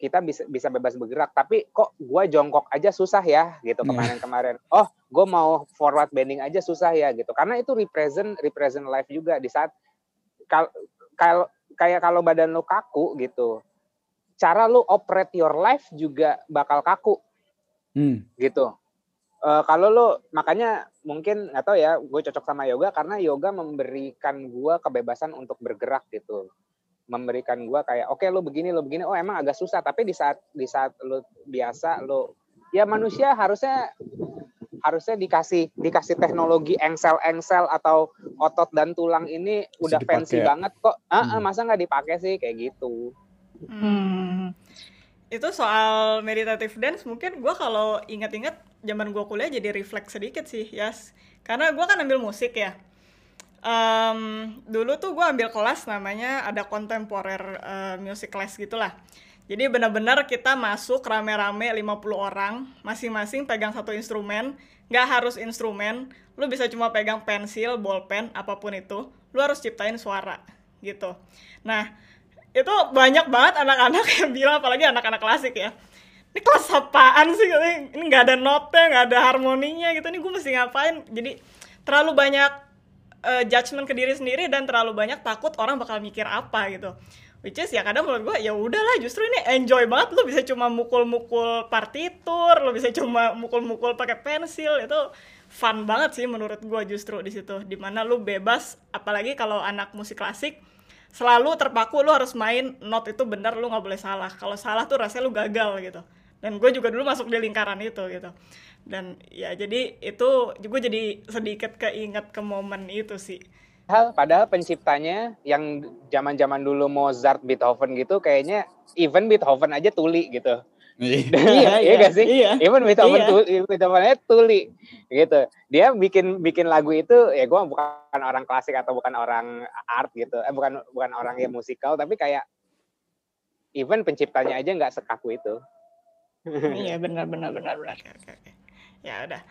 kita bisa bisa bebas bergerak tapi kok gua jongkok aja susah ya gitu Iya. kemarin-kemarin oh gue mau forward bending aja susah ya gitu karena itu represent represent life juga di saat kal- kalau kayak kalau badan lo kaku gitu cara lo operate your life juga bakal kaku Hmm. gitu. Eh, kalau lo makanya mungkin nggak tahu ya, gue cocok sama yoga karena yoga memberikan gue kebebasan untuk bergerak gitu, memberikan gue kayak oke lo begini lo begini, oh emang agak susah tapi di saat di saat lo biasa lo ya manusia harusnya harusnya dikasih dikasih teknologi engsel-engsel atau otot dan tulang ini udah fancy banget kok. Ah, ah, Hmm. masa nggak dipakai sih kayak gitu. Hmm. Itu soal meditative dance mungkin gue kalau inget-inget zaman gue kuliah jadi refleks sedikit sih, Yas. Karena gue kan ambil musik ya. Em, dulu tuh gue ambil kelas namanya ada contemporary eh, music class gitulah. Jadi benar-benar kita masuk rame-rame 50 orang, masing-masing pegang satu instrumen, nggak harus instrumen, lu bisa cuma pegang pensil, bolpen, apa pun itu, lu harus ciptain suara gitu. Nah, itu banyak banget anak-anak yang bilang apalagi anak-anak klasik ya ini kelas apaan sih ini nggak ada notnya nggak ada harmoninya gitu ini gue mesti ngapain jadi terlalu banyak eh, judgement ke diri sendiri dan terlalu banyak takut orang bakal mikir apa gitu. Which is ya kadang menurut gue ya udahlah justru ini enjoy banget. Lu bisa cuma mukul-mukul partitur lu bisa cuma mukul-mukul pakai pensil. Itu fun banget sih menurut gue justru di situ di mana lu bebas. Apalagi kalau anak musik klasik selalu terpaku lu harus main not itu benar lu nggak boleh salah. Kalau salah tuh rasanya lu gagal gitu dan gue juga dulu masuk di lingkaran itu gitu dan ya jadi itu gue jadi sedikit keinget ke momen itu sih Padahal, padahal penciptanya yang zaman-zaman dulu Mozart, Beethoven gitu kayaknya even Beethoven aja tuli gitu. Iya. iya gak sih? iya Even Beethoven Iya. tuli, Beethovennya tuli gitu. Dia bikin bikin lagu itu ya gue bukan orang klasik atau bukan orang art gitu. Eh bukan bukan orang yang musikal tapi kayak even penciptanya aja nggak sekaku itu. Iya benar benar benar benar. Oke oke oke. Ya udah.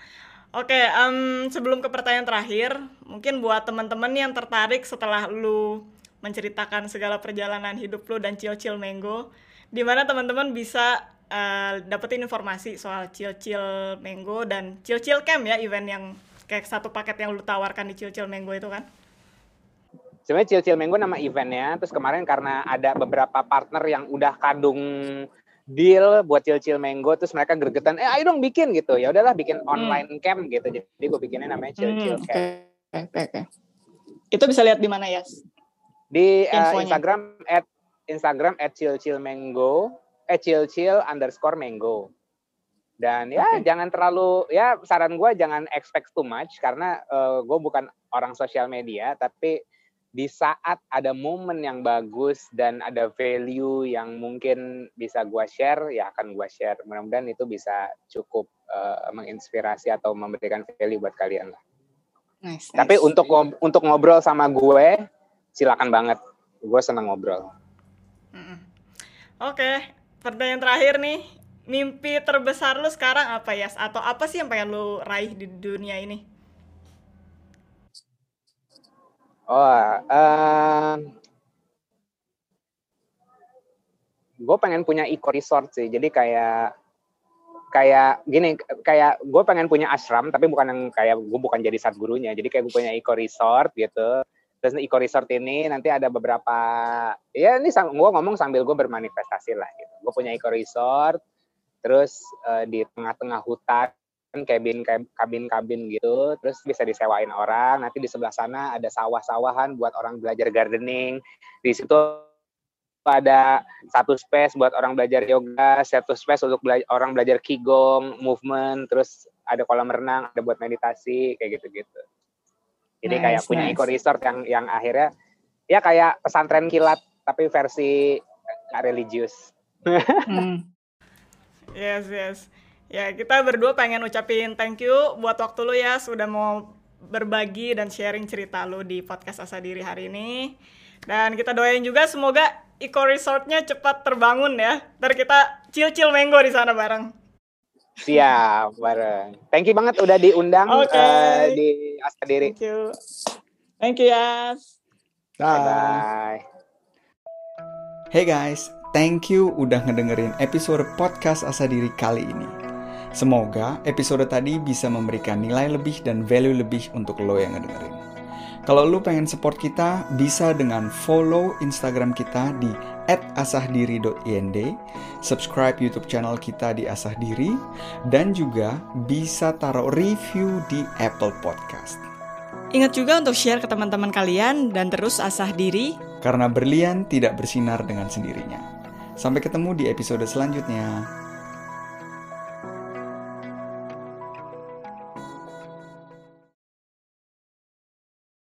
Oke em, sebelum ke pertanyaan terakhir mungkin buat teman-teman yang tertarik setelah lu menceritakan segala perjalanan hidup lu dan Chill Mango di mana teman-teman bisa eh, dapetin informasi soal Chill Mango dan Chill Camp ya event yang kayak satu paket yang lu tawarkan di Chill Mango itu kan? Sebenarnya Chill Mango nama eventnya, terus kemarin karena ada beberapa partner yang udah kadung deal buat chill-chill mango terus mereka gregetan eh ayo dong bikin gitu ya udahlah bikin online camp gitu jadi gue bikinnya namanya chill-chill Hmm, camp Oke, oke, oke. Itu bisa lihat di mana ya? di uh, Infonya. Instagram at Instagram at chill chill mango eh chill underscore mango dan ya Oke. jangan terlalu ya saran gue jangan expect too much karena gue bukan orang sosial media tapi di saat ada momen yang bagus dan ada value yang mungkin bisa gue share ya akan gue share mudah-mudahan itu bisa cukup uh, menginspirasi atau memberikan value buat kalian lah Nice, tapi nice. untuk untuk ngobrol sama gue silakan banget gue senang ngobrol. Oke, pertanyaan terakhir nih. Mimpi terbesar lu sekarang apa ya? Atau apa sih yang pengen lu raih di dunia ini? Oh, gue pengen punya eco resort sih. Jadi kayak kayak gini, kayak gue pengen punya ashram, tapi bukan yang kayak gue bukan jadi satgurunya. Jadi kayak gue punya eco resort gitu. Terus eco resort ini nanti ada beberapa, ya ini gue ngomong sambil gue bermanifestasi lah. Gitu. Gue punya eco resort, terus eh, di tengah-tengah hutan cabin kabin kabin gitu terus bisa disewain orang nanti di sebelah sana ada sawah-sawahan buat orang belajar gardening di situ ada satu space buat orang belajar yoga satu space untuk bela orang belajar qigong movement terus ada kolam renang ada buat meditasi kayak gitu-gitu jadi Nice, kayak punya nice. eco resort yang yang akhirnya ya kayak pesantren kilat tapi versi nggak religius Hmm. Yes, yes. Ya, kita berdua pengen ucapin thank you buat waktu lu ya sudah mau berbagi dan sharing cerita lu di podcast Asa Diri hari ini. Dan kita doain juga semoga Eco Resortnya cepat terbangun ya. Ntar kita chill-chill mango di sana bareng. siap bareng thank you banget udah diundang Oke. eh, di Asadiri Thank you. Thank you, Yas. bye Dah. bye Hey guys, thank you udah ngedengerin episode podcast Asa Diri kali ini. Semoga episode tadi bisa memberikan nilai lebih dan value lebih untuk lo yang ngedengerin. Kalau lo pengen support kita, bisa dengan follow Instagram kita di @asahdiri.ind, subscribe YouTube channel kita di Asahdiri, dan juga bisa taruh review di Apple Podcast. Ingat juga untuk share ke teman-teman kalian dan terus asah diri. Karena berlian tidak bersinar dengan sendirinya. Sampai ketemu di episode selanjutnya.